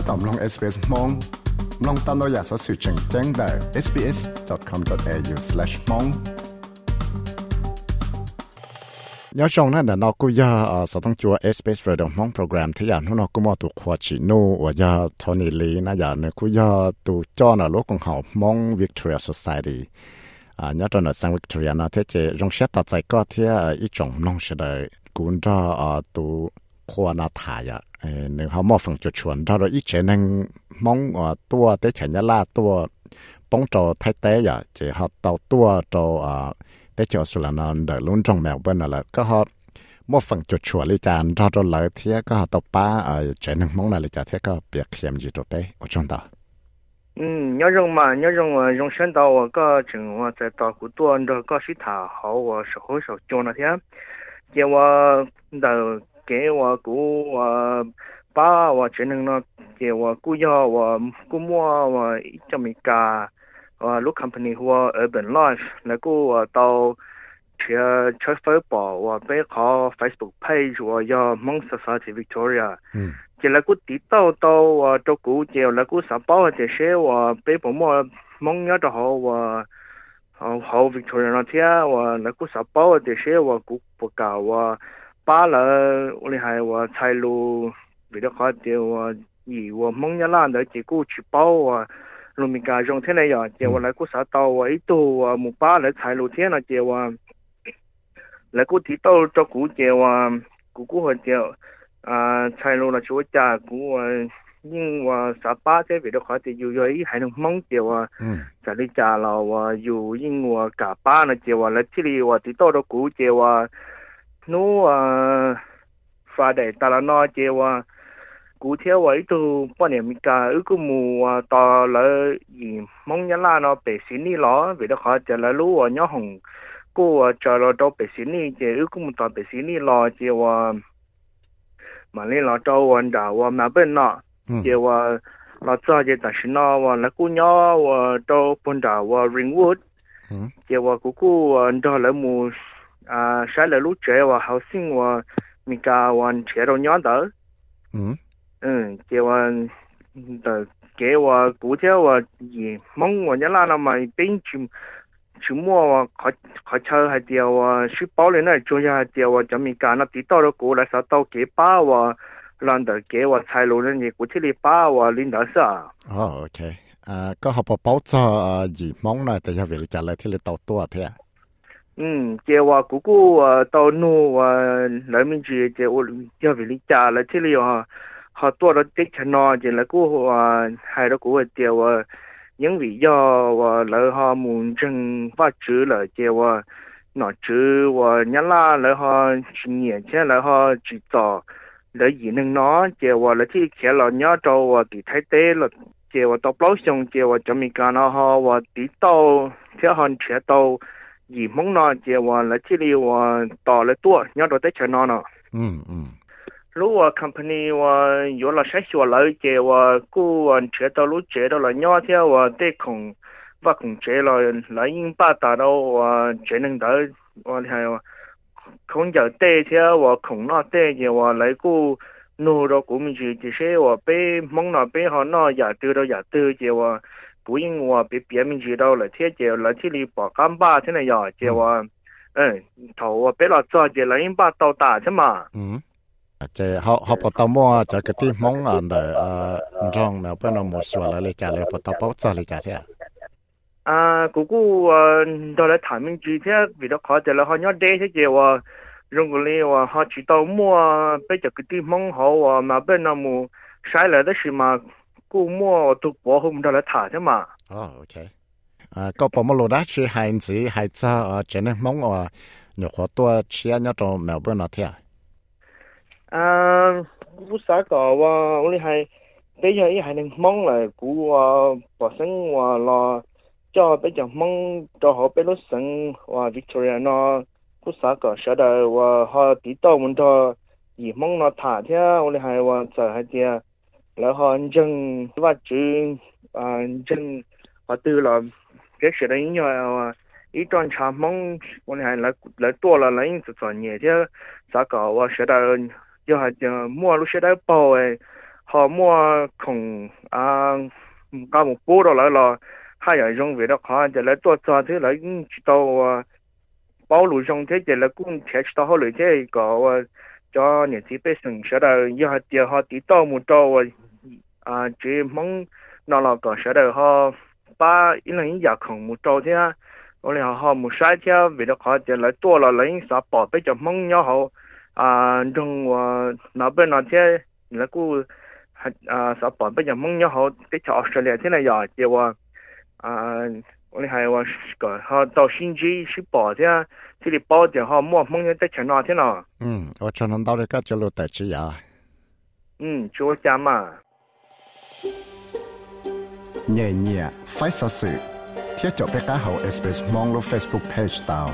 ถ้าตอมลง SBS มองลองตามเราอยากสอสื่อแจ้งแจ้งได้ sbs.com.au/mong ยอชงนั่นน่ะนกูยาอ่าสต้องจัว SBS Radio มองโปรแกรมที่อยากนู่นกูมาตุควาชิโนว่ายาโทนี่ลีนะอยากเนี่ยกูยาตุจอน่ะโลกของเขามอง Victoria Society อ่าญาติน่ะสัง Victoria นะที่จะรงเสียตัดใจก็ที่อีจงน้องเสดกุนจ้าอ่าตุ ควานาทายอ่ะเออเนี่ยเขามอฟังจุดชวนถ้าเราอีเจนังมองอ่าตัวเตเฉนยาลาตัวป้องจอไทยเตอ่ะจะเขาเตาตัวจออ่า để cho sự là nó đỡ luôn trong mèo bên là có họ một phần chuột chuột lý chán cho cho lợi thì có họ tập ba ở trên nước mong là lý chán thì có việc khiêm gì rồi đấy ở trong đó 嗯，要用嘛，要用我用生到我个情我在到古多的个是他好我是好手做那天，给我的给我姑我爸我只能呢给我姑要我姑母我这么干。ว่าลูก company หัว urban life แล้วก็ว่า到เชื่อเชื่อเฟซบอกว่าไปขอ Facebook page ว่าอย่ามอง society Victoria จะแล้วก็ kế và cú và chuyện năng nó kế và cú yo mua và cho mình cả và lúc company hoa urban life là cú và tàu chia chơi football và bé khó facebook page và do mong society victoria chỉ là cú tí tàu tàu và cho chỉ là cú sản bảo chỉ xe và bé bố mong nhớ cho họ và họ Victoria nó thế và là cú bảo chỉ xe và cú bậc cao 巴了，我哋系话柴路为了好点，我以我梦一烂的结果去报啊！农民街上听来呀，叫我来过啥到话？一道啊，木巴来柴路天了，叫我来过地道照古叫话姑姑和叫啊柴路了去我家姑啊，因我啥巴在为了好点，有有一还能梦叫我在你家老话有因我嘎巴了叫我来这里我地道的顾叫话。nu à pha để ta là nói chê wa cú theo ấy tu bao niệm cả ư cũng mù à, to là gì mong nhớ là nó bể xin đi ló vì đó khó chờ lỡ lú ở nhó hồng cô à, chờ lỡ đâu bể xin đi chê ư cũng mù to bể xí ni ló chê mà lên ló trâu anh đào wa mà bên nọ ừ. chê wa ló cho chê ta xin nó wa lỡ cú nhó wa trâu bên đã wa ringwood. Ừ. Chê wa cú cú à, anh đó lỡ mù à sai là lúc trẻ và học sinh và mình cả và trẻ đâu nhớ tới ừ. Ừ kế và tờ kế và cụ thể và gì mong và nhớ là mà bên chim chim mua và khó khó chơi hay điều và suy bảo lên này cho hay điều và cho mình cả nó tí tao đó cụ là sao tao kế ba và lần đầu kế và sai lỗi nên gì cụ thể là ba và linh đó sao oh ờ, ok. À có học bảo cho ờ, gì mong này thì cho việc trả lời thì là tao tua thế à 嗯接我姑姑我到路啊来不及接我叫回家了这里啊好多了这钱拿进来姑姑啊害得姑姑接我因为要我来哈们正发愁了接我拿愁我娘那然后去年前然后去找来一年拿接我了这钱老娘找我给太对了接我到老乡接我这么干了哈我地道，天上签到 gì mong nó chỉ là là chỉ là tỏ là tua nhớ đồ tới chờ nó nó ừ, ừ. lúc ờ, company ờ, là yếu là sách sửa lại chỉ là ờ, cô chế đó lúc chế đó là nhớ theo là để cùng và cùng chế là là những ba ta đâu chế năng đó là không giờ tê theo là không nó tê chỉ là lấy cô nô đó cũng chỉ chỉ là bị mong nó bị họ nó giả tư đó giả tư chỉ là 不用我别别人知道了，姐姐来这里把干巴去了呀，姐我，嗯，头我别老着急了，人把刀打去嘛。嗯，这好好不到么啊？这个地方啊的啊，装没不能没说了，你家里不到不走你家去。啊，啊姑姑我到了他们之前，为了考得了好娘带些姐我，如果你我好去到么啊？别这个地方好啊，没不能么晒了的是嘛？古莫都保护唔到来塔啫嘛。哦，OK，啊，个保姆罗达是孩子孩子啊，真系懵啊，你好多吃啊，那种苗本那天。啊，我啥个哇？我哋系比较一系能懵嚟估啊，本身话咯，就比较懵，就好比如生话 Victoria 咯，我啥个晓得话好地道，我到而懵那塔天，我哋系话就系啲。Nó họ là họ chân và chữ à, chân họ là cái sự đấy nhau và ý toàn cha mong. Ông hay là là tua là lấy sự chọn nhẹ chứ. Sao cò và sẽ đời giờ hạt à, mua lúc sẽ đã bao ấy. Họ mua khổng à cả một bộ đó lại là hai giờ dùng về đó họ giờ lại tôi cho thế lại chỉ tao à, bảo lưu dùng thế giờ cũng thể chỉ tao họ lấy thế. Có 叫日子被省学的，以后点好地道木找我啊，这梦那老搞学的好，把一人一家空木找见，我俩好木摔跤，为了好点来多了人啥宝贝叫梦也好啊，中我那边那天那个还啊啥宝贝叫梦要好，给调十两天来要的我啊，我俩还我搞好到星期是宝的。Thì đi bỏ thì họ mua mong nhau tới chợ nào thế nào ừ ở cho nó đâu cái chỗ lụt tại chỉ à ừ chúa cha mà nhẹ nhẹ phải sợ sự thiết cho bé cá hậu express mong lo Facebook page tao